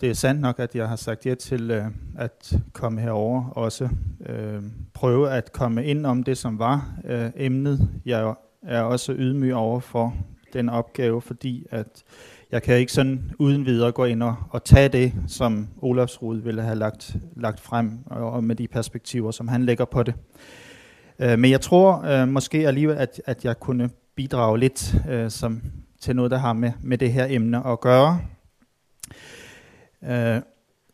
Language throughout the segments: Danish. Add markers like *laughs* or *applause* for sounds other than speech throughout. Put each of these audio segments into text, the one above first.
det er sandt nok, at jeg har sagt ja til øh, at komme herover også øh, prøve at komme ind om det, som var øh, emnet. Jeg er også ydmyg over for den opgave, fordi at jeg kan ikke sådan uden videre gå ind og, og tage det, som Olafsrud ville have lagt, lagt frem, og, og med de perspektiver, som han lægger på det. Øh, men jeg tror øh, måske alligevel, at, at jeg kunne bidrage lidt øh, som, til noget, der har med, med det her emne at gøre. Øh,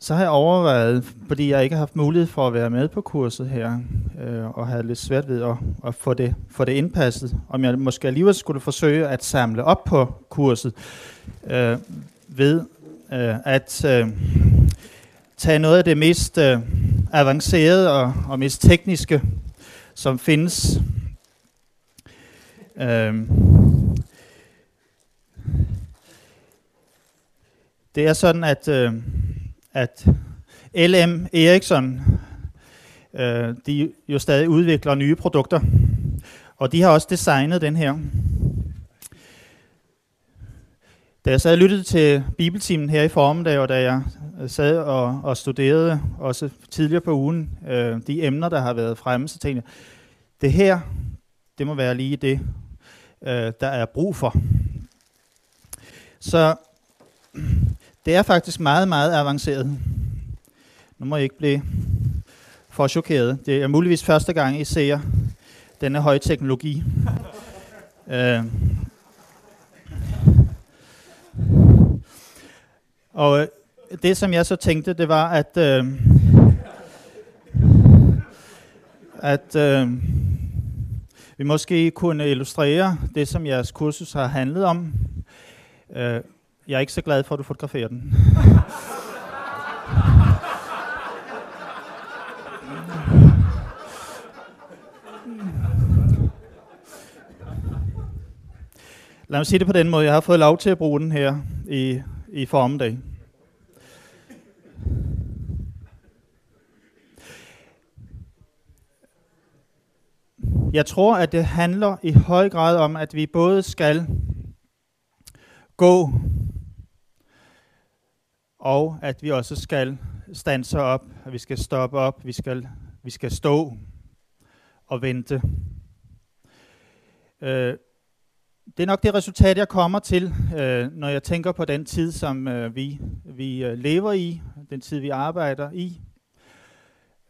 så har jeg overvejet, fordi jeg ikke har haft mulighed for at være med på kurset her, øh, og havde lidt svært ved at, at få, det, få det indpasset, om jeg måske alligevel skulle forsøge at samle op på kurset øh, ved øh, at øh, tage noget af det mest øh, avancerede og, og mest tekniske, som findes. Øh, det er sådan, at, øh, at LM Ericsson, øh, de jo stadig udvikler nye produkter, og de har også designet den her. Da jeg sad og lyttede til bibeltimen her i formiddag, og da jeg sad og, og studerede også tidligere på ugen øh, de emner, der har været fremme, så tænkte jeg, det her, det må være lige det, øh, der er brug for. Så det er faktisk meget, meget avanceret. Nu må jeg ikke blive for chokeret. Det er muligvis første gang, I ser denne høje teknologi. *laughs* øh. Og det, som jeg så tænkte, det var, at, øh, at øh, vi måske kunne illustrere det, som jeres kursus har handlet om. Øh, jeg er ikke så glad for, at du fotograferer den. Lad mig sige det på den måde. Jeg har fået lov til at bruge den her i, i formiddag. Jeg tror, at det handler i høj grad om, at vi både skal gå og at vi også skal stanse op, at vi skal stoppe op, vi skal, vi skal stå og vente. Øh, det er nok det resultat, jeg kommer til, øh, når jeg tænker på den tid, som øh, vi, vi øh, lever i, den tid, vi arbejder i.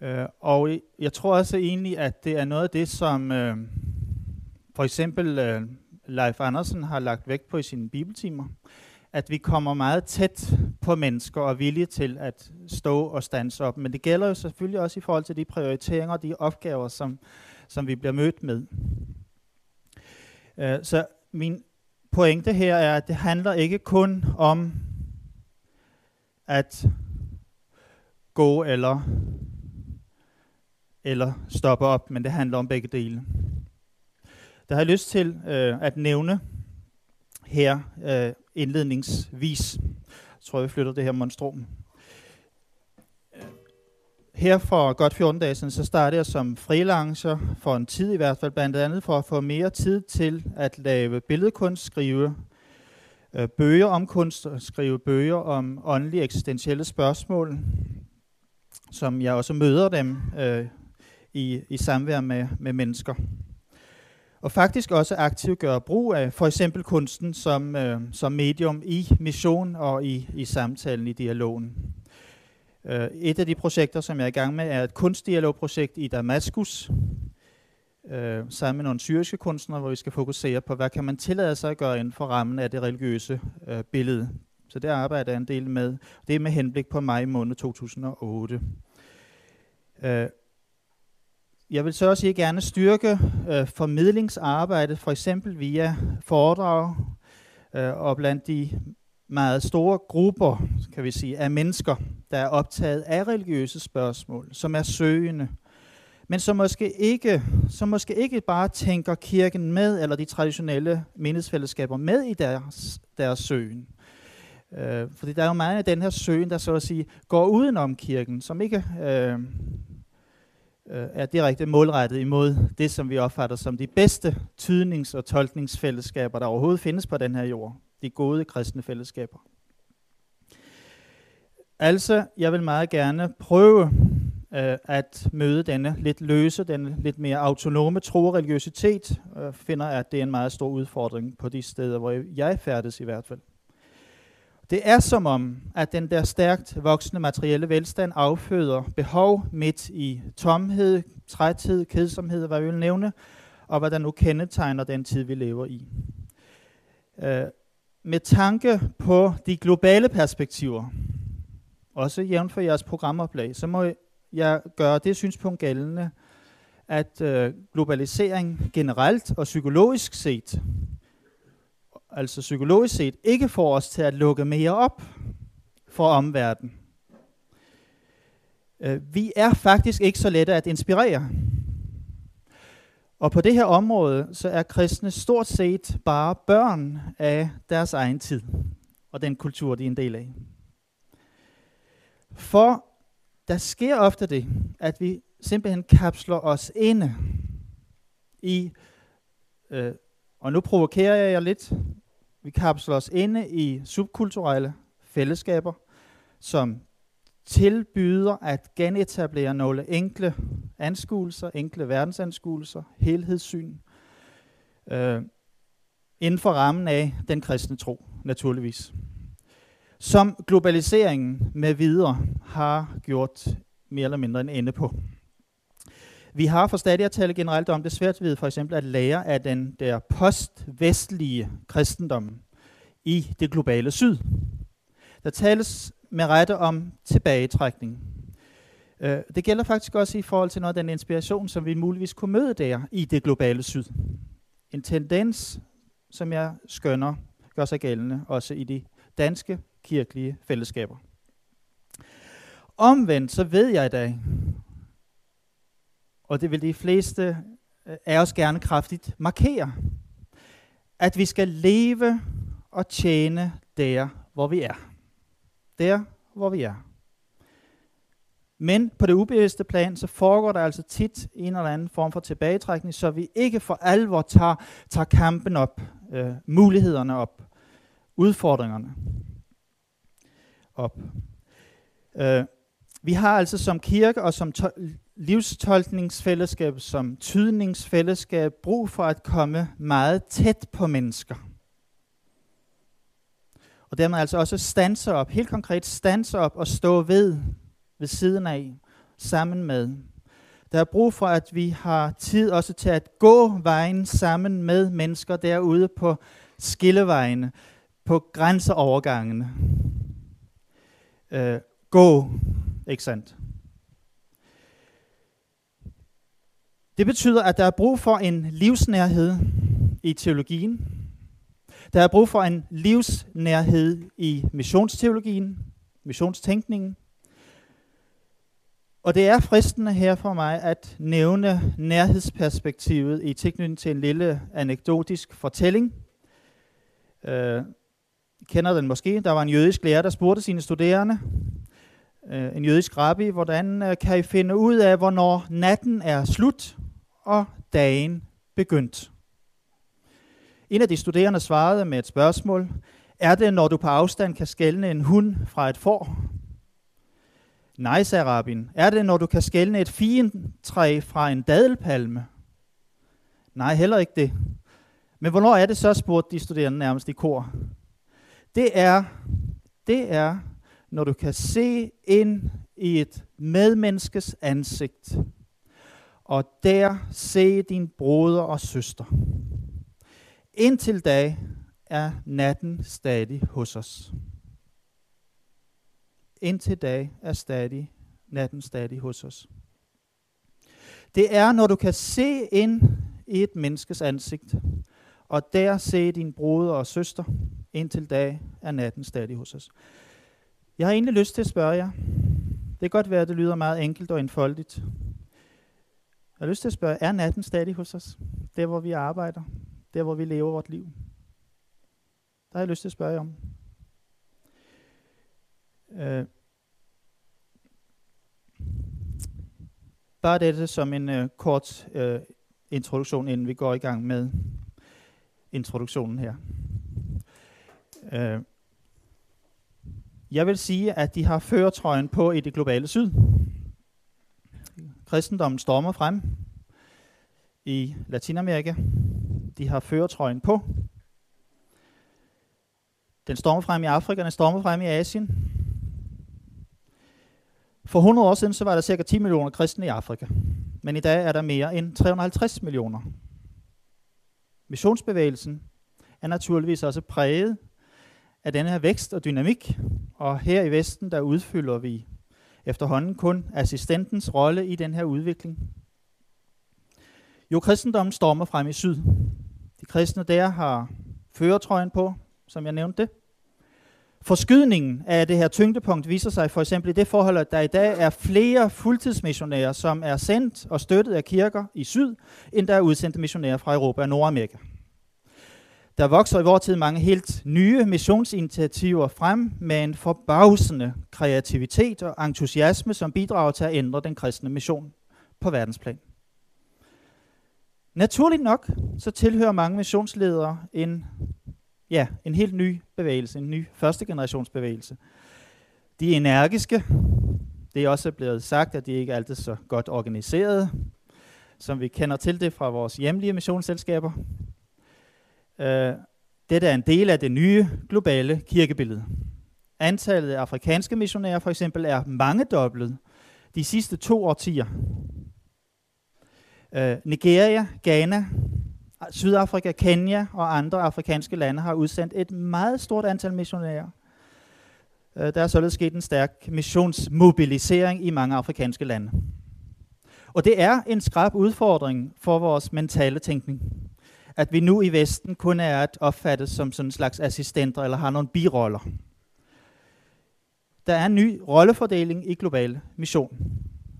Øh, og jeg tror også egentlig, at det er noget af det, som øh, for eksempel øh, Leif Andersen har lagt vægt på i sine bibeltimer at vi kommer meget tæt på mennesker og er villige til at stå og stanse op. Men det gælder jo selvfølgelig også i forhold til de prioriteringer og de opgaver, som, som vi bliver mødt med. Uh, så min pointe her er, at det handler ikke kun om at gå eller, eller stoppe op, men det handler om begge dele. Der har jeg lyst til uh, at nævne her uh, indledningsvis. Jeg tror, vi flytter det her monstrum. Her for godt 14 dage siden, så startede jeg som freelancer for en tid i hvert fald, blandt andet for at få mere tid til at lave billedkunst, skrive øh, bøger om kunst, og skrive bøger om åndelige eksistentielle spørgsmål, som jeg også møder dem øh, i, i samvær med, med mennesker og faktisk også aktivt gøre brug af for eksempel kunsten som, øh, som medium i mission og i, i samtalen, i dialogen. Øh, et af de projekter, som jeg er i gang med, er et kunstdialogprojekt i Damaskus, øh, sammen med nogle syriske kunstnere, hvor vi skal fokusere på, hvad kan man tillade sig at gøre inden for rammen af det religiøse øh, billede. Så det arbejder jeg en del med. Det er med henblik på maj måned 2008. Øh, jeg vil så også gerne styrke øh, formidlingsarbejdet, for eksempel via foredrag øh, og blandt de meget store grupper, kan vi sige, af mennesker, der er optaget af religiøse spørgsmål, som er søgende, men som måske ikke, som måske ikke bare tænker kirken med, eller de traditionelle mindesfællesskaber med i deres, deres søgen. Øh, fordi der er jo meget af den her søgen, der så at sige går udenom kirken, som ikke øh, øh, er direkte målrettet imod det, som vi opfatter som de bedste tydnings- og tolkningsfællesskaber, der overhovedet findes på den her jord. De gode kristne fællesskaber. Altså, jeg vil meget gerne prøve øh, at møde denne lidt løse, denne lidt mere autonome tro og religiøsitet, øh, finder, at det er en meget stor udfordring på de steder, hvor jeg færdes i hvert fald. Det er som om, at den der stærkt voksende materielle velstand afføder behov midt i tomhed, træthed, kedsomhed, hvad vi vil nævne, og hvad der nu kendetegner den tid, vi lever i. Øh, med tanke på de globale perspektiver, også jævnt for jeres programoplag, så må jeg gøre det synspunkt gældende, at øh, globalisering generelt og psykologisk set, altså psykologisk set, ikke får os til at lukke mere op for omverdenen. Øh, vi er faktisk ikke så lette at inspirere. Og på det her område, så er kristne stort set bare børn af deres egen tid og den kultur, de er en del af. For der sker ofte det, at vi simpelthen kapsler os inde i, øh, og nu provokerer jeg jer lidt, vi kapsler os inde i subkulturelle fællesskaber, som tilbyder at genetablere nogle enkle anskuelser, enkle verdensanskuelser, helhedssyn, øh, inden for rammen af den kristne tro, naturligvis. Som globaliseringen med videre har gjort mere eller mindre en ende på. Vi har for stadig at tale generelt om det svært ved for eksempel at lære af den der postvestlige kristendom i det globale syd. Der tales med rette om tilbagetrækning. Øh, det gælder faktisk også i forhold til noget af den inspiration, som vi muligvis kunne møde der i det globale syd. En tendens, som jeg skønner, gør sig gældende også i de danske kirkelige fællesskaber. Omvendt så ved jeg i dag, og det vil de fleste øh, af os gerne kraftigt markere, at vi skal leve og tjene der, hvor vi er. Der, hvor vi er. Men på det ubevidste plan, så foregår der altså tit en eller anden form for tilbagetrækning, så vi ikke for alvor tager, tager kampen op, øh, mulighederne op, udfordringerne op. Øh, vi har altså som kirke og som livstolkningsfællesskab, som tydningsfællesskab, brug for at komme meget tæt på mennesker. Og dermed altså også stanse op, helt konkret stanse op og stå ved, ved siden af, sammen med. Der er brug for, at vi har tid også til at gå vejen sammen med mennesker derude på skillevejene, på grænseovergangene. Øh, gå, ikke sandt? Det betyder, at der er brug for en livsnærhed i teologien. Der er brug for en livsnærhed i missionsteologien, missionstænkningen. Og det er fristende her for mig at nævne nærhedsperspektivet i tilknytning til en lille anekdotisk fortælling. Øh, kender den måske. Der var en jødisk lærer, der spurgte sine studerende, øh, en jødisk rabbi, hvordan øh, kan I finde ud af, hvornår natten er slut og dagen begyndt? En af de studerende svarede med et spørgsmål. Er det, når du på afstand kan skælne en hund fra et får? Nej, sagde rabbin. Er det, når du kan skælne et fientræ fra en dadelpalme? Nej, heller ikke det. Men hvornår er det så, spurgte de studerende nærmest i kor. Det er, det er, når du kan se ind i et medmenneskes ansigt, og der se din broder og søster. Indtil da er natten stadig hos os. Indtil da er stadig natten stadig hos os. Det er, når du kan se ind i et menneskes ansigt, og der se din broder og søster, indtil da er natten stadig hos os. Jeg har egentlig lyst til at spørge jer. Det kan godt være, at det lyder meget enkelt og enfoldigt. Jeg har lyst til at spørge, er natten stadig hos os? Der, hvor vi arbejder? Der, hvor vi lever vort liv? Der har jeg lyst til at spørge om. Øh, bare dette som en øh, kort øh, introduktion, inden vi går i gang med introduktionen her. Øh, Jeg vil sige, at de har føretrøjen på i det globale syd. Kristendommen stormer frem i Latinamerika. De har føretrøjen på. Den stormer frem i Afrika, den stormer frem i Asien. For 100 år siden så var der cirka 10 millioner kristne i Afrika. Men i dag er der mere end 350 millioner. Missionsbevægelsen er naturligvis også præget af denne her vækst og dynamik. Og her i Vesten, der udfylder vi efterhånden kun assistentens rolle i den her udvikling. Jo, kristendommen stormer frem i syd. De kristne der har føretrøjen på, som jeg nævnte det. Forskydningen af det her tyngdepunkt viser sig for eksempel i det forhold, at der i dag er flere fuldtidsmissionærer, som er sendt og støttet af kirker i syd, end der er udsendte missionærer fra Europa og Nordamerika. Der vokser i vores tid mange helt nye missionsinitiativer frem med en forbavsende kreativitet og entusiasme, som bidrager til at ændre den kristne mission på verdensplan. Naturligt nok, så tilhører mange missionsledere en, ja, en helt ny bevægelse, en ny første generations bevægelse. De er energiske. Det er også blevet sagt, at de ikke er altid så godt organiseret, som vi kender til det fra vores hjemlige missionsselskaber. Øh, dette er en del af det nye globale kirkebillede. Antallet af afrikanske missionærer for eksempel er mangedoblet de sidste to årtier. Øh, Nigeria, Ghana, Sydafrika, Kenya og andre afrikanske lande har udsendt et meget stort antal missionærer. Øh, der er således sket en stærk missionsmobilisering i mange afrikanske lande. Og det er en skrab udfordring for vores mentale tænkning at vi nu i Vesten kun er at opfattes som sådan en slags assistenter eller har nogle biroller. Der er en ny rollefordeling i global mission.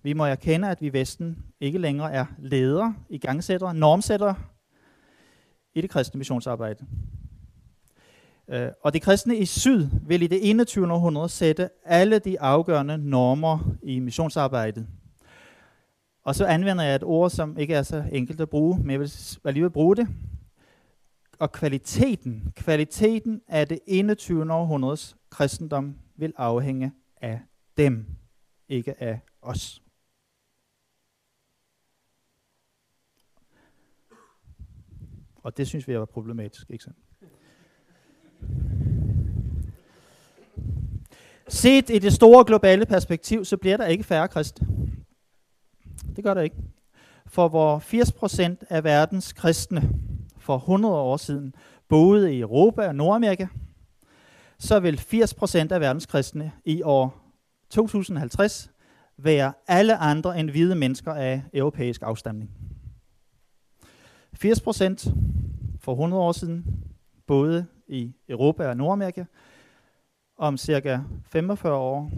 Vi må erkende, at vi i Vesten ikke længere er ledere, igangsættere, normsættere i det kristne missionsarbejde. Øh, og de kristne i syd vil i det 21. århundrede sætte alle de afgørende normer i missionsarbejdet. Og så anvender jeg et ord, som ikke er så enkelt at bruge, men jeg vil alligevel bruge det. Og kvaliteten, kvaliteten af det 21. århundredes kristendom vil afhænge af dem, ikke af os. Og det synes vi er problematisk, ikke sandt? Set i det store globale perspektiv, så bliver der ikke færre kristne. Det gør der ikke. For hvor 80% af verdens kristne for 100 år siden boede i Europa og Nordamerika, så vil 80% af verdens kristne i år 2050 være alle andre end hvide mennesker af europæisk afstamning. 80% for 100 år siden boede i Europa og Nordamerika. Om cirka 45 år,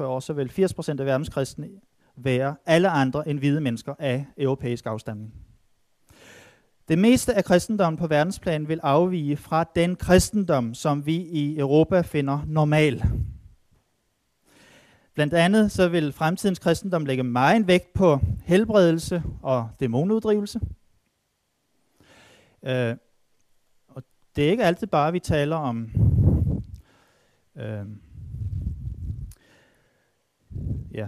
40-45 år, så vil 80% af verdens kristne være alle andre end hvide mennesker af europæisk afstamning. Det meste af kristendommen på verdensplan vil afvige fra den kristendom, som vi i Europa finder normal. Blandt andet så vil fremtidens kristendom lægge meget vægt på helbredelse og dæmonuddrivelse. Øh, og det er ikke altid bare, vi taler om øh, ja,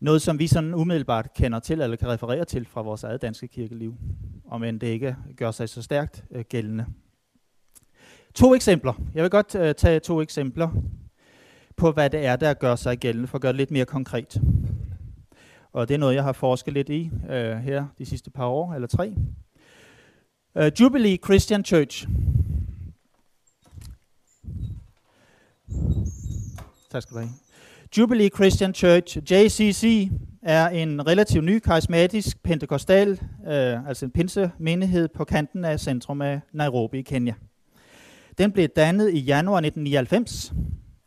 noget, som vi sådan umiddelbart kender til, eller kan referere til fra vores eget danske kirkeliv, om end det ikke gør sig så stærkt øh, gældende. To eksempler. Jeg vil godt øh, tage to eksempler på, hvad det er, der gør sig gældende, for at gøre det lidt mere konkret. Og det er noget, jeg har forsket lidt i øh, her de sidste par år, eller tre. Øh, Jubilee Christian Church. Tak skal du have. Jubilee Christian Church, JCC, er en relativt ny karismatisk pentekostal, øh, altså en pinsemenighed på kanten af centrum af Nairobi i Kenya. Den blev dannet i januar 1999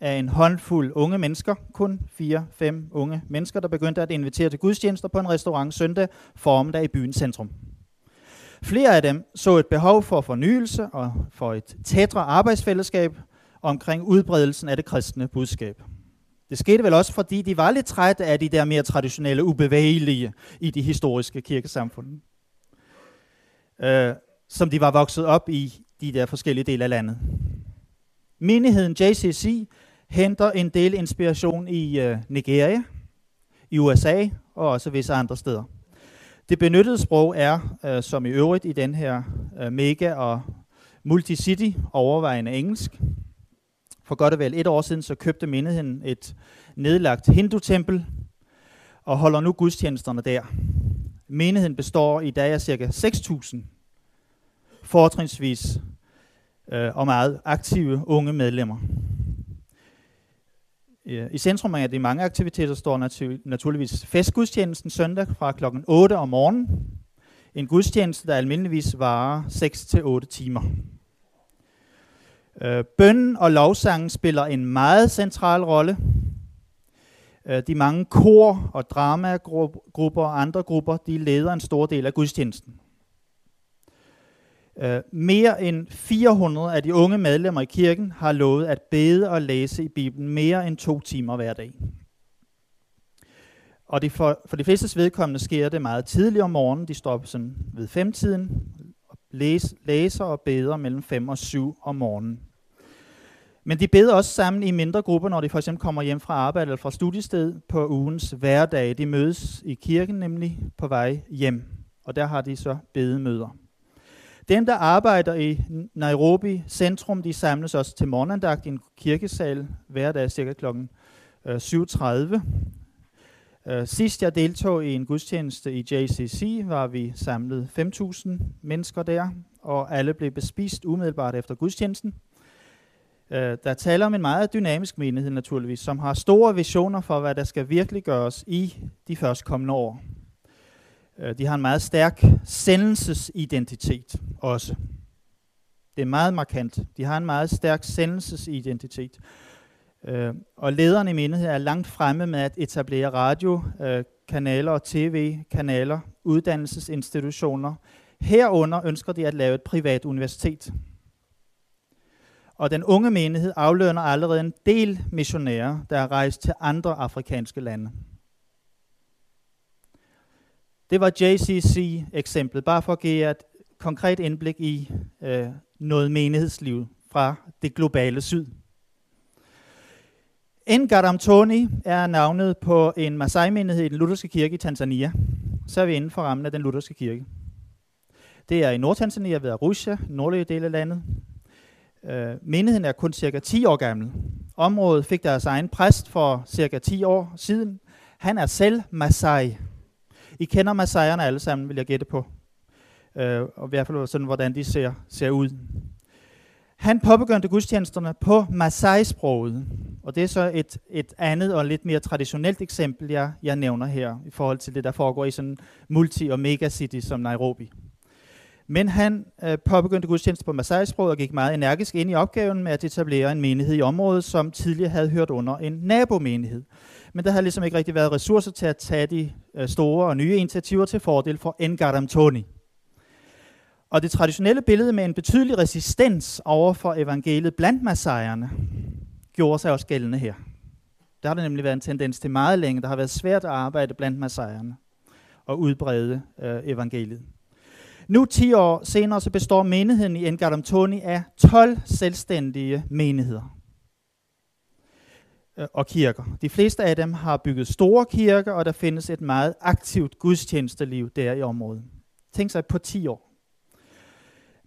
af en håndfuld unge mennesker, kun 4-5 unge mennesker, der begyndte at invitere til gudstjenester på en restaurant søndag formiddag i byens centrum. Flere af dem så et behov for fornyelse og for et tættere arbejdsfællesskab omkring udbredelsen af det kristne budskab. Det skete vel også, fordi de var lidt trætte af de der mere traditionelle, ubevægelige i de historiske kirkesamfund. Øh, som de var vokset op i de der forskellige dele af landet. Menigheden JCC henter en del inspiration i øh, Nigeria, i USA og også visse andre steder. Det benyttede sprog er, øh, som i øvrigt i den her øh, mega- og multicity, overvejende engelsk. For godt og vel et år siden, så købte menigheden et nedlagt hindutempel og holder nu gudstjenesterne der. Menigheden består i dag af ca. 6.000 fortrinsvis øh, og meget aktive unge medlemmer. Øh, I centrum af de mange aktiviteter står naturligvis festgudstjenesten søndag fra kl. 8 om morgenen. En gudstjeneste, der almindeligvis varer 6-8 timer. Øh, bønnen og lovsangen spiller en meget central rolle. Øh, de mange kor og dramagrupper og andre grupper, de leder en stor del af gudstjenesten. Øh, mere end 400 af de unge medlemmer i kirken har lovet at bede og læse i Bibelen mere end to timer hver dag. Og det for, for de fleste vedkommende sker det meget tidligt om morgenen. De står op sådan ved femtiden, og læs, læser og beder mellem 5 og 7 om morgenen. Men de beder også sammen i mindre grupper, når de for eksempel kommer hjem fra arbejde eller fra studiested på ugens hverdag. De mødes i kirken nemlig på vej hjem, og der har de så bedemøder. Dem, der arbejder i Nairobi centrum, de samles også til morgenandagt i en kirkesal hver dag cirka kl. 7.30. Øh, Uh, sidst jeg deltog i en gudstjeneste i JCC, var vi samlet 5.000 mennesker der, og alle blev bespist umiddelbart efter gudstjenesten. Uh, der taler om en meget dynamisk menighed naturligvis, som har store visioner for, hvad der skal virkelig gøres i de første kommende år. Øh, de har en meget stærk sendelsesidentitet også. Det er meget markant. De har en meget stærk sendelsesidentitet. Øh, og lederne i menigheden er langt fremme med at etablere radiokanaler øh, og tv-kanaler, uddannelsesinstitutioner. Herunder ønsker de at lave et privat universitet. Og den unge menighed aflønner allerede en del missionærer, der er rejst til andre afrikanske lande. Det var JCC-eksemplet, bare for at give et konkret indblik i øh, noget menighedsliv fra det globale syd. Ngaramtoni er navnet på en Masai-menighed i den lutherske kirke i Tanzania. Så er vi inden for rammen af den lutherske kirke. Det er i Nordtanzania ved Arusha, nordlige del af landet. Øh, menigheden er kun cirka 10 år gammel. Området fik deres egen præst for cirka 10 år siden. Han er selv Masai. I kender Masaierne alle sammen, vil jeg gætte på. Øh, og i hvert fald sådan, hvordan de ser, ser ud. Han påbegyndte gudstjenesterne på Masai-sproget, og det er så et, et andet og lidt mere traditionelt eksempel, jeg, jeg nævner her, i forhold til det, der foregår i sådan multi- og megacity som Nairobi. Men han øh, påbegyndte gudstjenester på Masai-sproget og gik meget energisk ind i opgaven med at etablere en menighed i området, som tidligere havde hørt under en nabomenighed men der havde ligesom ikke rigtig været ressourcer til at tage de øh, store og nye initiativer til fordel for Ngaram Tony. Og det traditionelle billede med en betydelig resistens over for evangeliet blandt masaierne, gjorde sig også gældende her. Der har der nemlig været en tendens til meget længe. Der har været svært at arbejde blandt massajerne og udbrede øh, evangeliet. Nu 10 år senere så består menigheden i Ngaram af 12 selvstændige menigheder. Øh, og kirker. De fleste af dem har bygget store kirker, og der findes et meget aktivt gudstjenesteliv der i området. Tænk sig på 10 år.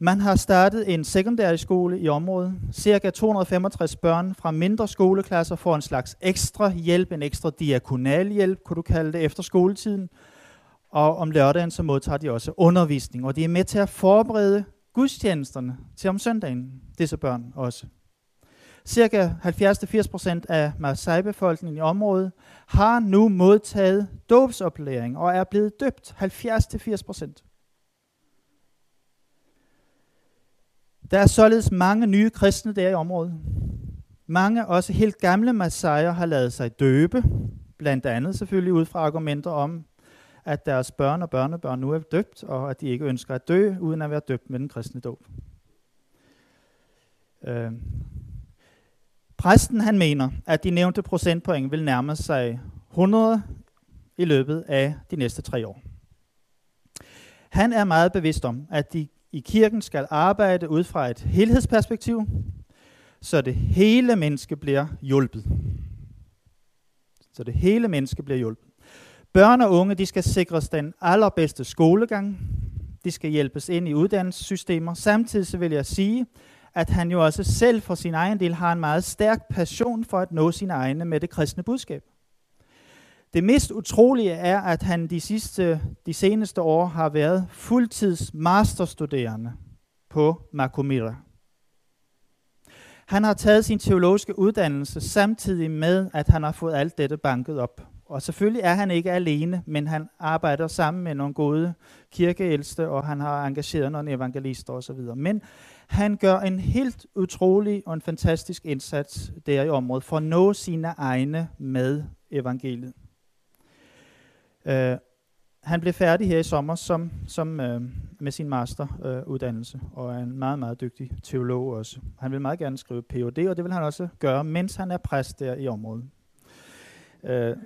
Man har startet en sekundærskole i området. Cirka 265 børn fra mindre skoleklasser får en slags ekstra hjælp, en ekstra diakonal hjælp, kunne du kalde det, efter skoletiden. Og om lørdagen så modtager de også undervisning, og de er med til at forberede gudstjenesterne til om søndagen, disse børn også. Cirka 70-80% af Marseille-befolkningen i området har nu modtaget dåbsoplæring og er blevet døbt 70-80%. Der er således mange nye kristne der i området. Mange, også helt gamle massajer, har lavet sig døbe, blandt andet selvfølgelig ud fra argumenter om, at deres børn og børnebørn nu er døbt, og at de ikke ønsker at dø, uden at være døbt med den kristne dåb. Øh, Præsten han mener, at de nævnte procentpoint vil nærme sig 100 i løbet af de næste tre år. Han er meget bevidst om, at de i kirken skal arbejde ud fra et helhedsperspektiv, så det hele menneske bliver hjulpet. Så det hele menneske bliver hjulpet. Børn og unge, de skal sikres den allerbedste skolegang. De skal hjælpes ind i uddannelsessystemer. Samtidig så vil jeg sige, at han jo også selv for sin egen del har en meget stærk passion for at nå sine egne med det kristne budskab. Det mest utrolige er, at han de, sidste, de seneste år har været fuldtids masterstuderende på Makumira. Han har taget sin teologiske uddannelse samtidig med, at han har fået alt dette banket op. Og selvfølgelig er han ikke alene, men han arbejder sammen med nogle gode kirkeældste, og han har engageret nogle evangelister osv. Men han gør en helt utrolig og en fantastisk indsats der i området for at nå sine egne med evangeliet. Øh, han blev færdig her i sommer som, som, øh, med sin masteruddannelse, øh, og er en meget, meget dygtig teolog også. Han vil meget gerne skrive Ph.D., og det vil han også gøre, mens han er præst der i området. Øh,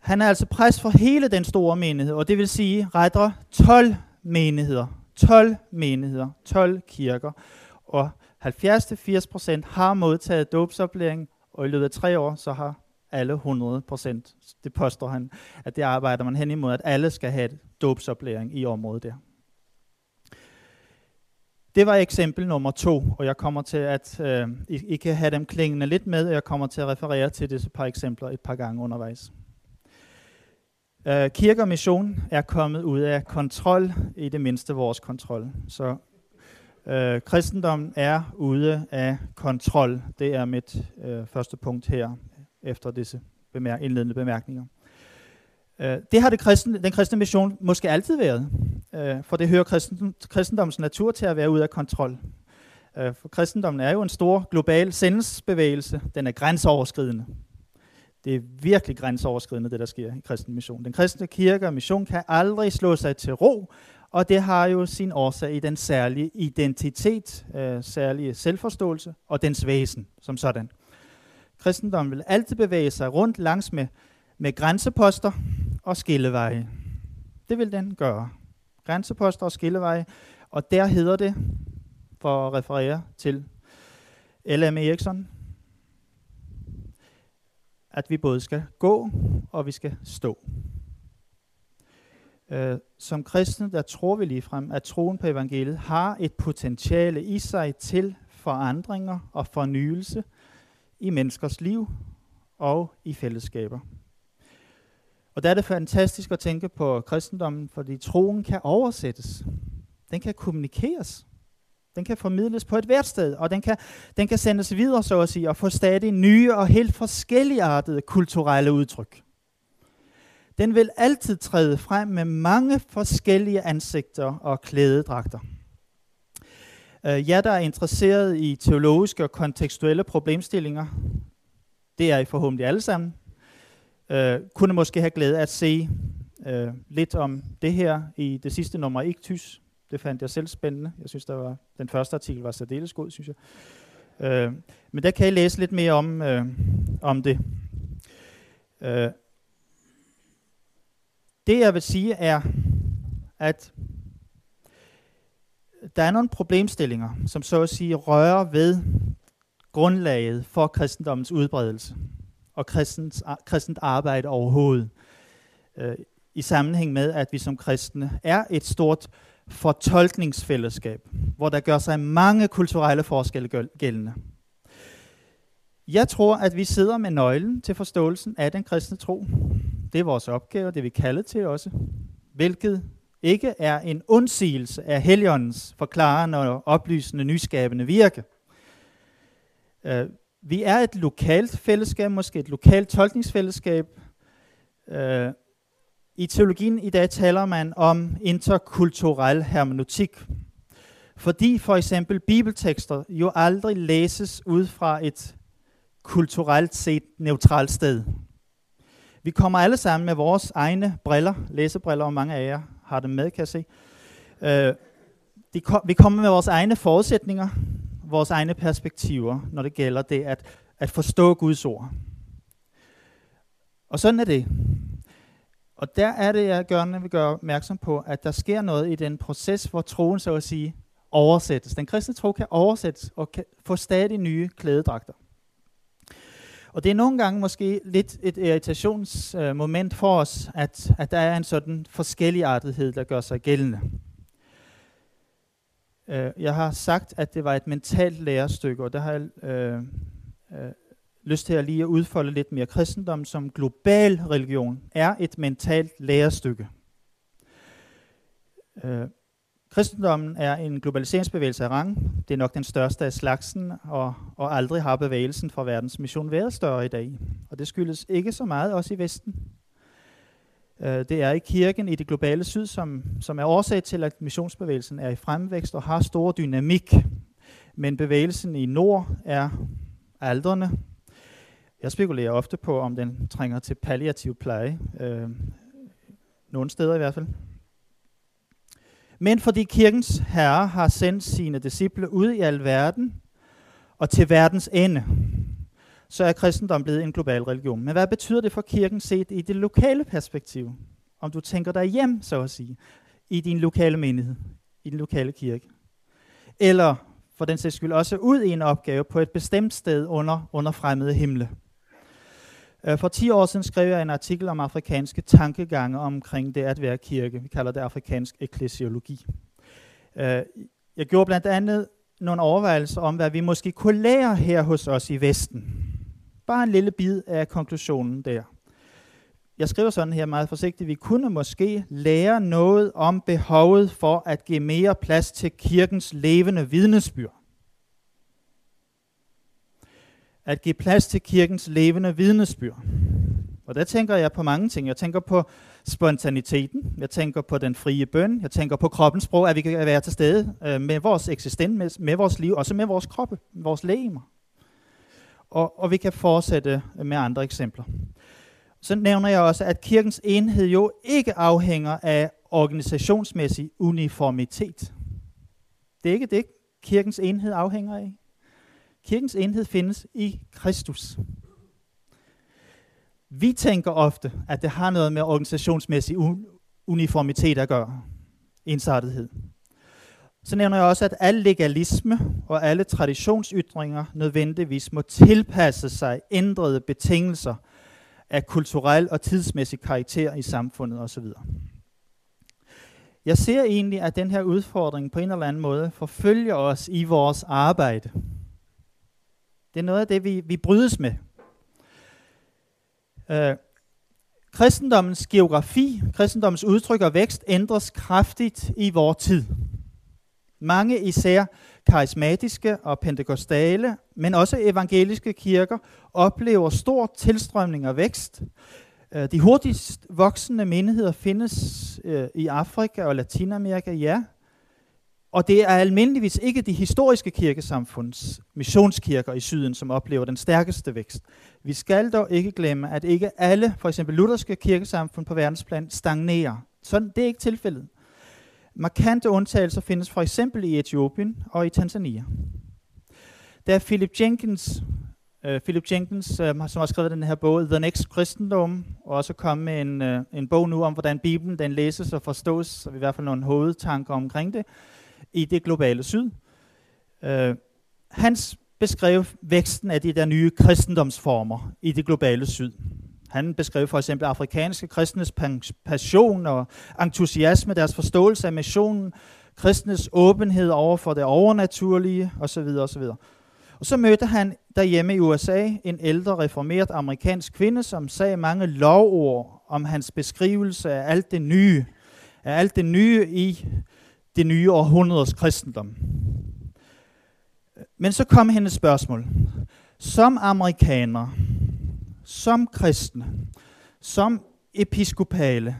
han er altså præst for hele den store menighed, og det vil sige retter 12 menigheder. 12 menigheder, 12 kirker. Og 70-80% har modtaget dåbsoplæring, og i løbet af tre år, så har alle 100 procent. Det påstår han, at det arbejder man hen imod, at alle skal have dåbsoplæring i området der. Det var eksempel nummer to, og jeg kommer til at, øh, I, I kan have dem klingende lidt med, og jeg kommer til at referere til disse par eksempler et par gange undervejs. Øh, kirke og mission er kommet ud af kontrol, i det mindste vores kontrol. Så øh, kristendommen er ude af kontrol. Det er mit øh, første punkt her, efter disse bemær- indledende bemærkninger. Øh, det har det kristen, den kristne mission måske altid været, øh, for det hører kristen, kristendommens natur til at være ud af kontrol. Øh, for kristendommen er jo en stor global sendelsesbevægelse. Den er grænseoverskridende. Det er virkelig grænseoverskridende, det der sker i kristen mission. Den kristne kirke og mission kan aldrig slå sig til ro, og det har jo sin årsag i den særlige identitet, øh, særlige selvforståelse og dens væsen som sådan. Kristendommen vil altid bevæge sig rundt langs med, med grænseposter og skilleveje. Det vil den gøre. Grænseposter og skilleveje, og der hedder det, for at referere til L.M. Eriksson, at vi både skal gå og vi skal stå. Uh, som kristne, der tror vi lige frem, at troen på evangeliet har et potentiale i sig til forandringer og fornyelse i menneskers liv og i fællesskaber. Og der er det fantastisk at tænke på kristendommen, fordi troen kan oversættes. Den kan kommunikeres. Den kan formidles på et hvert sted, og den kan, den kan sendes videre, så at sige, og få stadig nye og helt forskelligartede kulturelle udtryk. Den vil altid træde frem med mange forskellige ansigter og klædedragter. Øh, jer, der er interesseret i teologiske og kontekstuelle problemstillinger, det er I forhåbentlig alle sammen, øh, kunne måske have glæde at se øh, lidt om det her i det sidste nummer Iktys, det fandt jeg selv spændende. Jeg synes, der var, den første artikel var særdeles god, synes jeg. Øh, men der kan I læse lidt mere om, øh, om det. Øh, det jeg vil sige er, at der er nogle problemstillinger, som så at sige rører ved grundlaget for kristendommens udbredelse og kristens, kristent arbejde overhovedet. Øh, I sammenhæng med, at vi som kristne er et stort fortolkningsfællesskab, hvor der gør sig mange kulturelle forskelle gældende. Jeg tror, at vi sidder med nøglen til forståelsen af den kristne tro. Det er vores opgave, det er vi kaldet til også. Hvilket ikke er en undsigelse af heligåndens forklarende og oplysende, nyskabende virke. Øh, vi er et lokalt fællesskab, måske et lokalt tolkningsfællesskab, Øh, i teologien i dag taler man om interkulturel hermeneutik. Fordi for eksempel bibeltekster jo aldrig læses ud fra et kulturelt set neutralt sted. Vi kommer alle sammen med vores egne briller, læsebriller, og mange af jer har dem med, kan jeg se. Øh, de kom, vi kommer med vores egne forudsætninger, vores egne perspektiver, når det gælder det at, at forstå Guds ord. Og sådan er det. Og der er det, jeg gerne vil gøre opmærksom på, at der sker noget i den proces, hvor troen så at sige oversættes. Den kristne tro kan oversættes og kan få stadig nye klædedragter. Og det er nogle gange måske lidt et irritationsmoment for os, at, at der er en sådan forskelligartethed, der gør sig gældende. Uh, jeg har sagt, at det var et mentalt lærestykke, og der har jeg øh, øh, lyst til at lige at udfolde lidt mere. Kristendom som global religion er et mentalt lærestykke. Øh, kristendommen er en globaliseringsbevægelse af rang. Det er nok den største af slagsen, og, og aldrig har bevægelsen fra verdens mission været større i dag. Og det skyldes ikke så meget også i Vesten. Øh, det er i kirken i det globale syd, som, som er årsag til, at missionsbevægelsen er i fremvækst og har stor dynamik. Men bevægelsen i nord er aldrende. Jeg spekulerer ofte på, om den trænger til palliativ pleje. Øh, nogle steder i hvert fald. Men fordi kirkens herre har sendt sine disciple ud i al verden og til verdens ende, så er kristendom blevet en global religion. Men hvad betyder det for kirken set i det lokale perspektiv? Om du tænker dig hjem, så at sige, i din lokale menighed, i din lokale kirke. Eller for den sags skyld også ud i en opgave på et bestemt sted under, under fremmede himle. Øh, for 10 år siden skrev jeg en artikel om afrikanske tankegange omkring det at være kirke. Vi kalder det afrikansk eklesiologi. Øh, jeg gjorde blandt andet nogle overvejelser om, hvad vi måske kunne lære her hos os i Vesten. Bare en lille bid af konklusionen der. Jeg skriver sådan her meget forsigtigt, vi kunne måske lære noget om behovet for at give mere plads til kirkens levende vidnesbyrd. At give plads til kirkens levende vidnesbyrd. Og der tænker jeg på mange ting. Jeg tænker på spontaniteten, jeg tænker på den frie bøn, jeg tænker på kroppens sprog, at vi kan være til stede øh, med vores eksistens, med, med vores liv, også med vores kroppe, vores lægemer og, og vi kan fortsætte øh, med andre eksempler. Så nævner jeg også, at kirkens enhed jo ikke afhænger af organisationsmæssig uniformitet. Det er ikke det, kirkens enhed afhænger af. Kirkens enhed findes i Kristus. Vi tænker ofte, at det har noget med organisationsmæssig uniformitet at gøre. Ensartethed. Så nævner jeg også, at al legalisme og alle traditionsytringer nødvendigvis må tilpasse sig ændrede betingelser af kulturel og tidsmæssig karakter i samfundet osv. Jeg ser egentlig, at den her udfordring på en eller anden måde forfølger os i vores arbejde. Det er noget af det, vi, vi brydes med. Øh, kristendommens geografi, kristendommens udtryk og vækst ændres kraftigt i vores tid. Mange især karismatiske og pentekostale, men også evangeliske kirker oplever stor tilstrømning og vækst. Øh, de hurtigst voksende menigheder findes øh, i Afrika og Latinamerika, ja. Og det er almindeligvis ikke de historiske kirkesamfunds missionskirker i syden, som oplever den stærkeste vækst. Vi skal dog ikke glemme, at ikke alle, for eksempel lutherske kirkesamfund på verdensplan, stagnerer. Sådan, det er ikke tilfældet. Markante undtagelser findes for eksempel i Etiopien og i Tanzania. Der er Philip Jenkins, uh, Philip Jenkins øh, som har skrevet den her bog, The Next Christendom, og også kommet med en, øh, en bog nu om, hvordan Bibelen den læses og forstås, så i hvert fald nogle hovedtanker omkring det, i det globale syd. Øh, hans beskrev væksten af de der nye kristendomsformer i det globale syd. Han beskrev for eksempel afrikanske kristnes passion og entusiasme, deres forståelse af missionen, kristnes åbenhed over for det overnaturlige osv. osv. Og så mødte han derhjemme i USA en ældre reformeret amerikansk kvinde, som sagde mange lovord om hans beskrivelse af alt det nye, af alt det nye i det nye århundredes kristendom. Men så kom hendes spørgsmål. Som amerikaner, som kristne, som episkopale,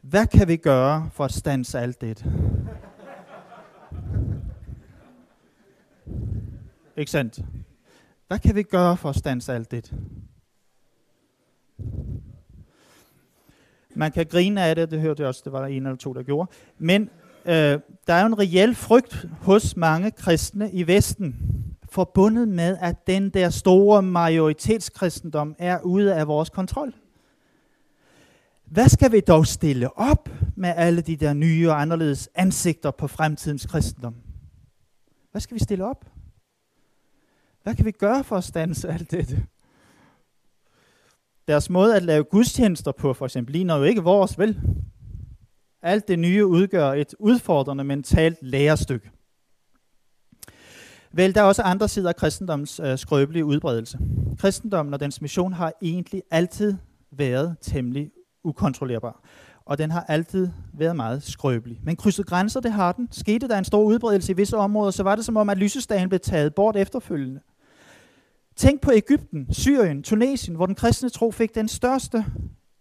hvad kan vi gøre for at stanse alt det? Ikke sandt? Hvad kan vi gøre for at stanse alt det? Man kan grine af det, det hørte jeg også, det var der en eller to, der gjorde. Men øh, der er jo en reel frygt hos mange kristne i Vesten forbundet med, at den der store majoritetskristendom er ude af vores kontrol. hvad skal vi dog stille op med alle de der nye og anderledes ansigter på fremtidens kristendom? Hvad skal vi stille op? Hvad kan vi gøre for at stanse alt dette? Deres måde at lave gudstjenester på, for eksempel, ligner jo ikke vores, vel? Alt det nye udgør et udfordrende mentalt lærestykke. Vel, der er også andre sider af kristendoms øh, skrøbelige udbredelse. Kristendommen og dens mission har egentlig altid været temmelig ukontrollerbar. Og den har altid været meget skrøbelig. Men krydset grænser, det har den. Skete der en stor udbredelse i visse områder, så var det som om, at lysestagen blev taget bort efterfølgende. Tænk på Ægypten, Syrien, Tunesien, hvor den kristne tro fik den største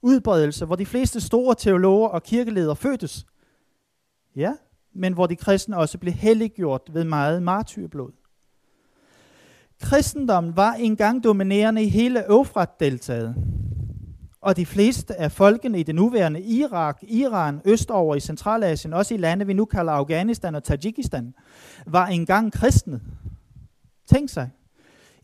udbredelse, hvor de fleste store teologer og kirkeledere fødtes. Ja, men hvor de kristne også blev helliggjort ved meget martyrblod. Kristendommen var engang dominerende i hele Øfrat-deltaget, Og de fleste af folkene i det nuværende Irak, Iran, østover i Centralasien, også i lande, vi nu kalder Afghanistan og Tajikistan, var engang kristne. Tænk sig.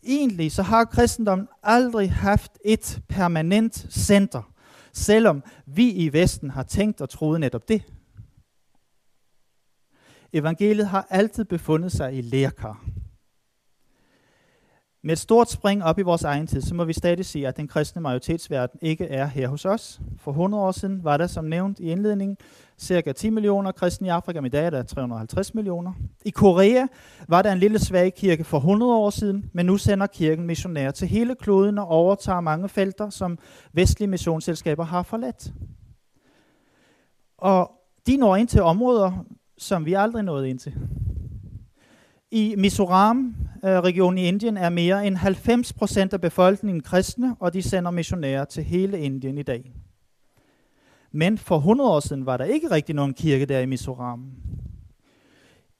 Egentlig så har kristendommen aldrig haft et permanent center, selvom vi i Vesten har tænkt og troet netop det. Evangeliet har altid befundet sig i lærkar. Med et stort spring op i vores egen tid, så må vi stadig sige, at den kristne majoritetsverden ikke er her hos os. For 100 år siden var der, som nævnt i indledningen, cirka 10 millioner kristne i Afrika, men i dag er der 350 millioner. I Korea var der en lille svag kirke for 100 år siden, men nu sender kirken missionærer til hele kloden og overtager mange felter, som vestlige missionsselskaber har forladt. Og de når ind til områder, som vi aldrig nåede ind til. I Mizoram-regionen øh, i Indien er mere end 90 procent af befolkningen kristne, og de sender missionærer til hele Indien i dag. Men for 100 år siden var der ikke rigtig nogen kirke der i Mizoram.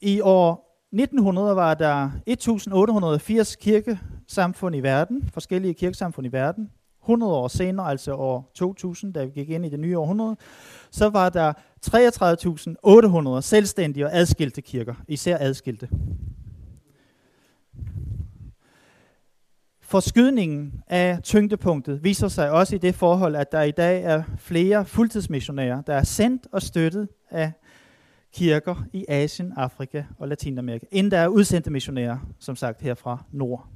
I år 1900 var der 1880 kirkesamfund i verden, forskellige kirkesamfund i verden. 100 år senere, altså år 2000, da vi gik ind i det nye århundrede, så var der 33.800 selvstændige og adskilte kirker, især adskilte. Forskydningen af tyngdepunktet viser sig også i det forhold, at der i dag er flere fuldtidsmissionærer, der er sendt og støttet af kirker i Asien, Afrika og Latinamerika, end der er udsendte missionærer, som sagt herfra nord.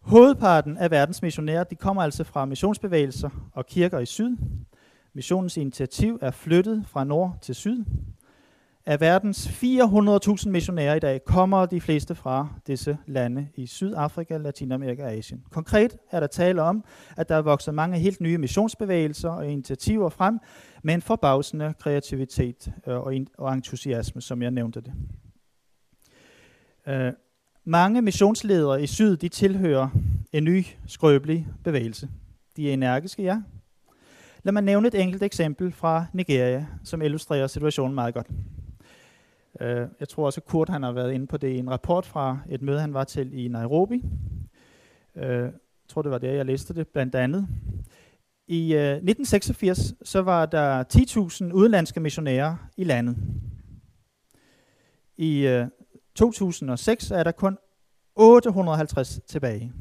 Hovedparten af verdens missionærer de kommer altså fra missionsbevægelser og kirker i syd. Missionens initiativ er flyttet fra nord til syd. Af verdens 400.000 missionærer i dag kommer de fleste fra disse lande i Sydafrika, Latinamerika og Asien. Konkret er der tale om, at der er vokset mange helt nye missionsbevægelser og initiativer frem, med en forbavsende kreativitet øh, og entusiasme, som jeg nævnte det. Øh, mange missionsledere i syd, de tilhører en ny, skrøbelig bevægelse. De er energiske, ja. Lad mig nævne et enkelt eksempel fra Nigeria, som illustrerer situationen meget godt. Uh, jeg tror også, at Kurt han har været inde på det i en rapport fra et møde, han var til i Nairobi. Uh, jeg tror, det var der, jeg læste det blandt andet. I øh, uh, 1986 så var der 10.000 udenlandske missionærer i landet. I uh, 2006 er der kun 850 tilbage.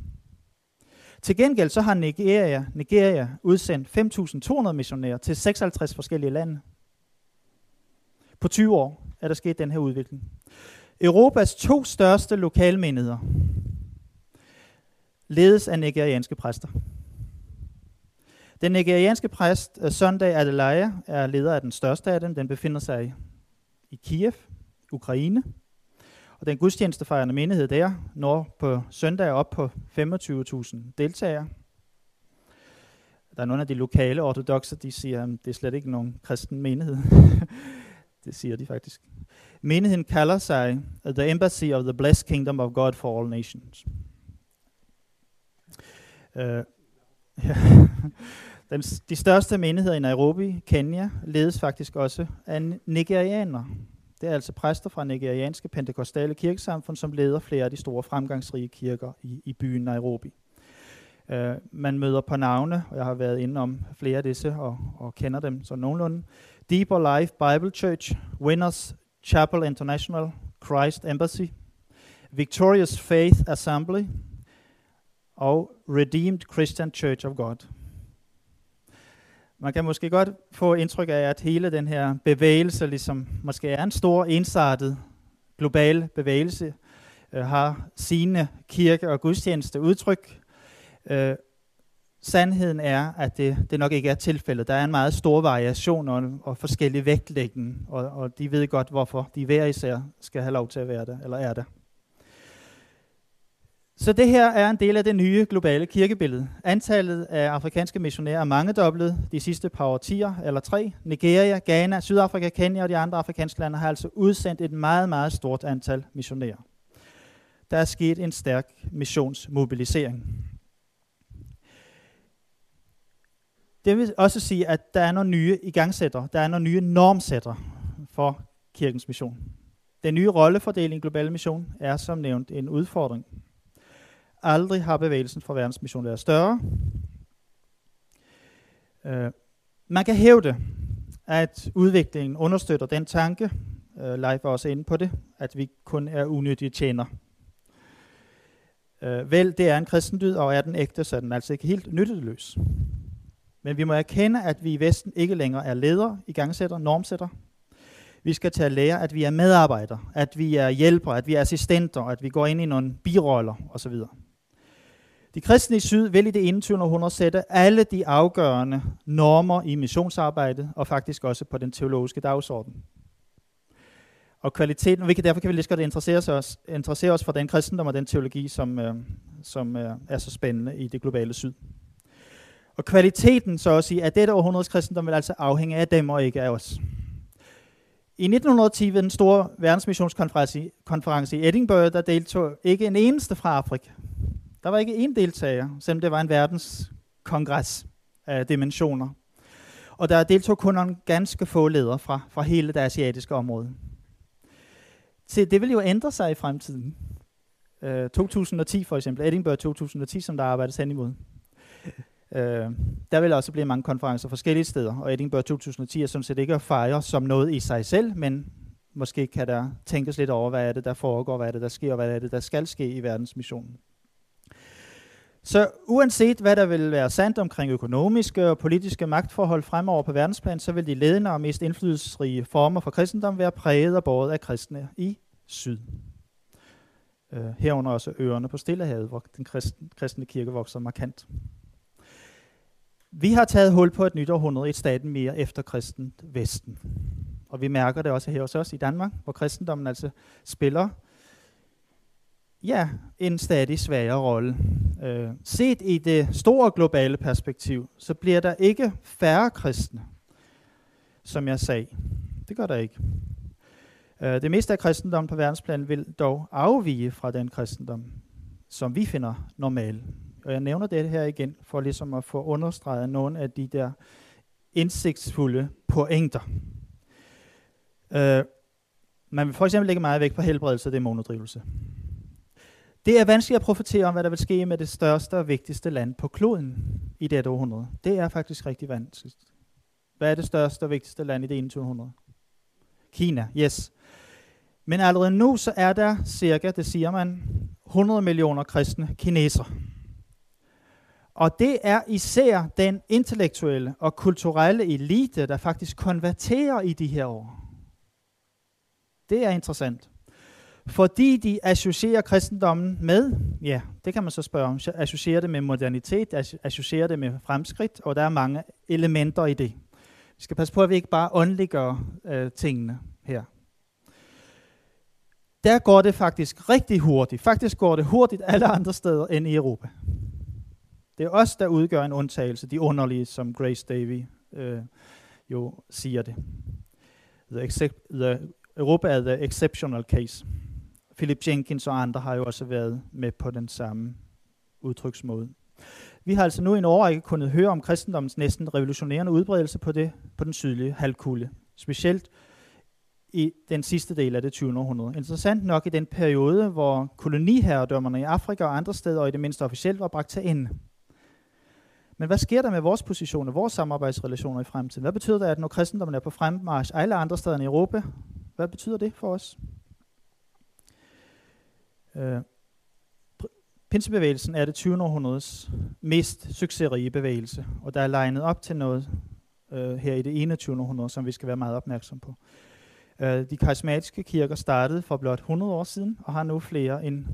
Til gengæld så har Nigeria, Nigeria udsendt 5.200 missionærer til 56 forskellige lande. På 20 år er der sket den her udvikling. Europas to største lokalmenigheder ledes af nigerianske præster. Den nigerianske præst eh, Sunday Adelaya er leder af den største af dem. Den befinder sig i Kiev, Ukraine. Og den gudstjenestefejrende menighed der når på søndag op på 25.000 deltagere. Der er nogle af de lokale ortodoxe, de siger, at det er slet ikke nogen kristen menighed. *laughs* det siger de faktisk. Menigheden kalder sig The Embassy of the Blessed Kingdom of God for All Nations. Uh, øh, ja. *laughs* Den, de største menigheder i Nairobi, Kenya, ledes faktisk også af nigerianere. Det er altså præster fra nigerianske pentekostale kirkesamfund, som leder flere af de store fremgangsrige kirker i, i byen Nairobi. Uh, man møder på navne, og jeg har været inde om flere af disse og, og kender dem så nogenlunde. Deeper Life Bible Church, Winners Chapel International, Christ Embassy, Victorious Faith Assembly og Redeemed Christian Church of God. Man kan måske godt få indtryk af, at hele den her bevægelse ligesom måske er en stor, ensartet, global bevægelse, øh, har sine kirke- og gudstjeneste udtryk. Øh, sandheden er, at det, det nok ikke er tilfældet. Der er en meget stor variation og, og forskellig vægtlægning, og, og de ved godt, hvorfor de hver især skal have lov til at være der, eller er der. Så det her er en del af det nye globale kirkebillede. Antallet af afrikanske missionærer er mangedoblet de sidste par årtier, eller tre. Nigeria, Ghana, Sydafrika, Kenya og de andre afrikanske lande har altså udsendt et meget, meget stort antal missionærer. Der er sket en stærk missionsmobilisering. Det vil også sige, at der er nogle nye igangsætter, der er nogle nye normsætter for kirkens mission. Den nye rollefordeling i global mission er som nævnt en udfordring. Aldrig har bevægelsen for verdensmission været større. Uh, man kan hævde, at udviklingen understøtter den tanke, uh, Leif var også inde på det, at vi kun er unyttige tjener. Uh, øh, vel, det er en kristendyd, og er den ægte, så er den altså ikke helt nytteløs. Men vi må erkende, at vi i Vesten ikke længere er ledere, igangsætter, normsætter. Vi skal til at lære, at vi er medarbejdere, at vi er hjælpere, at vi er assistenter, at vi går ind i nogle biroller osv. De kristne i syd vil i det 21. århundrede sætte alle de afgørende normer i missionsarbejdet, og faktisk også på den teologiske dagsorden. Og kvaliteten, og vi kan, derfor kan vi lige godt interessere os, interessere os for den kristendom og den teologi, som, øh, som øh, er så spændende i det globale syd. Og kvaliteten, så at sige, af dette århundredes kristendom vil altså afhænge af dem og ikke af os. I 1910 ved den store verdensmissionskonference i Edinburgh, der deltog ikke en eneste fra Afrika. Der var ikke en deltager, selvom det var en verdenskongres af dimensioner. Og der deltog kun en ganske få ledere fra, fra hele det asiatiske område. Så det vil jo ændre sig i fremtiden. Øh, 2010 for eksempel, Edinburgh 2010, som der arbejdes hen imod. Øh, der vil også blive mange konferencer forskellige steder, og Edinburgh 2010 er sådan set ikke at fejre som noget i sig selv, men måske kan der tænkes lidt over, hvad er det, der foregår, hvad er det, der sker, og hvad er det, der skal ske i verdensmissionen. Så uanset hvad der vil være sandt omkring økonomiske og politiske magtforhold fremover på verdensplan, så vil de ledende og mest indflydelsesrige former for kristendom være præget og båret af kristne i syd. Uh, herunder også øerne på Stillehavet, hvor den kristne, kristne kirke vokser markant. Vi har taget hul på et nyt århundrede, i staten mere efter kristent Vesten. Og vi mærker det også her hos os i Danmark, hvor kristendommen altså spiller ja, en stadig svagere rolle. Øh, set i det store globale perspektiv, så bliver der ikke færre kristne, som jeg sagde. Det gør der ikke. Øh, det meste af kristendommen på verdensplan vil dog afvige fra den kristendom, som vi finder normal. Og jeg nævner det her igen, for ligesom at få understreget nogle af de der indsigtsfulde pointer. Øh, man vil for eksempel lægge meget vægt på helbredelse og dæmonedrivelse. Det er vanskeligt at profetere om, hvad der vil ske med det største og vigtigste land på kloden i dette århundrede. Det er faktisk rigtig vanskeligt. Hvad er det største og vigtigste land i det 21. århundrede? Kina, yes. Men allerede nu så er der cirka, det siger man, 100 millioner kristne kinesere. Og det er især den intellektuelle og kulturelle elite, der faktisk konverterer i de her år. Det er interessant. Fordi de associerer kristendommen med, ja, det kan man så spørge om, associerer det med modernitet, associerer det med fremskridt, og der er mange elementer i det. Vi skal passe på, at vi ikke bare åndeliggør øh, tingene her. Der går det faktisk rigtig hurtigt. Faktisk går det hurtigt alle andre steder end i Europa. Det er os, der udgør en undtagelse, de underlige, som Grace Davy øh, jo siger det. The, except, the Europa er the exceptional case. Philip Jenkins og andre har jo også været med på den samme udtryksmåde. Vi har altså nu i en årrække kunnet høre om kristendommens næsten revolutionerende udbredelse på, det, på den sydlige halvkugle. Specielt i den sidste del af det 20. århundrede. Interessant nok i den periode, hvor koloniherredømmerne i Afrika og andre steder, og i det mindste officielt, var bragt til ende. Men hvad sker der med vores positioner, vores samarbejdsrelationer i fremtiden? Hvad betyder det, at når kristendommen er på fremmarsch alle andre steder i Europa, hvad betyder det for os? Øh, Pinsebevægelsen er det 20. århundredes mest succesrige bevægelse, og der er legnet op til noget øh, her i det 21. århundrede, som vi skal være meget opmærksom på. Øh, de karismatiske kirker startede for blot 100 år siden, og har nu flere end,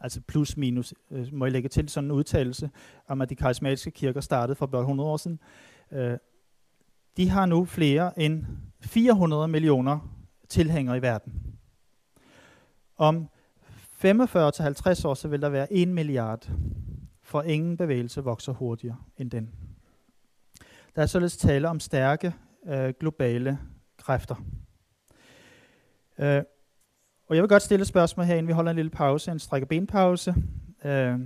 altså plus minus, øh, må jeg lægge til sådan en udtalelse, om at de karismatiske kirker startede for blot 100 år siden. Øh, de har nu flere end 400 millioner tilhængere i verden. Om 45 til 50 år, så vil der være 1 milliard, for ingen bevægelse vokser hurtigere end den. Der er således tale om stærke øh, globale kræfter. Øh, og jeg vil godt stille et spørgsmål her, inden vi holder en lille pause, en strække benpause. Øh,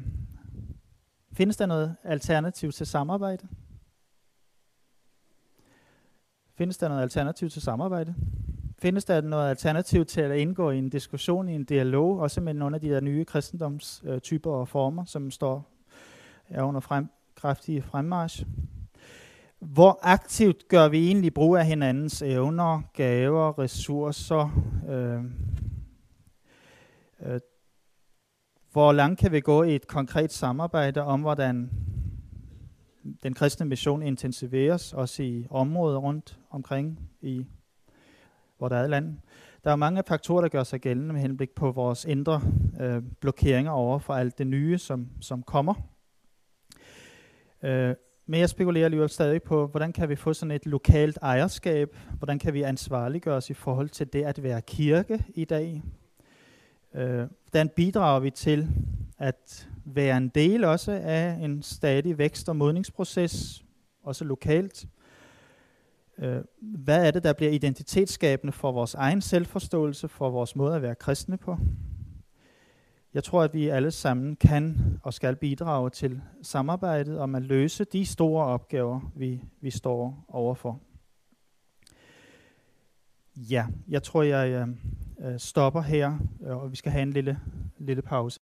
findes der noget alternativ til samarbejde? Findes der noget alternativ til samarbejde? Findes der noget alternativ til at indgå i en diskussion, i en dialog, også med nogle af de der nye kristendomstyper og former, som står er under frem, kraftige fremmarsch? Hvor aktivt gør vi egentlig brug af hinandens evner, gaver, ressourcer? Øh, øh, Øh, hvor langt kan vi gå i et konkret samarbejde om, hvordan den kristne mission intensiveres, også i områder rundt omkring i hvor der er land. Der er mange faktorer, der gør sig gældende med henblik på vores indre øh, blokeringer over for alt det nye, som, som kommer. Øh, men jeg spekulerer alligevel stadig på, hvordan kan vi få sådan et lokalt ejerskab? Hvordan kan vi ansvarliggøre os i forhold til det at være kirke i dag? Øh, hvordan bidrager vi til at være en del også af en stadig vækst- og modningsproces, også lokalt? Øh, hvad er det, der bliver identitetsskabende for vores egen selvforståelse, for vores måde at være kristne på? Jeg tror, at vi alle sammen kan og skal bidrage til samarbejdet om at løse de store opgaver, vi, vi står overfor. Ja, jeg tror, jeg øh, øh, stopper her, øh, og vi skal have en lille, lille pause.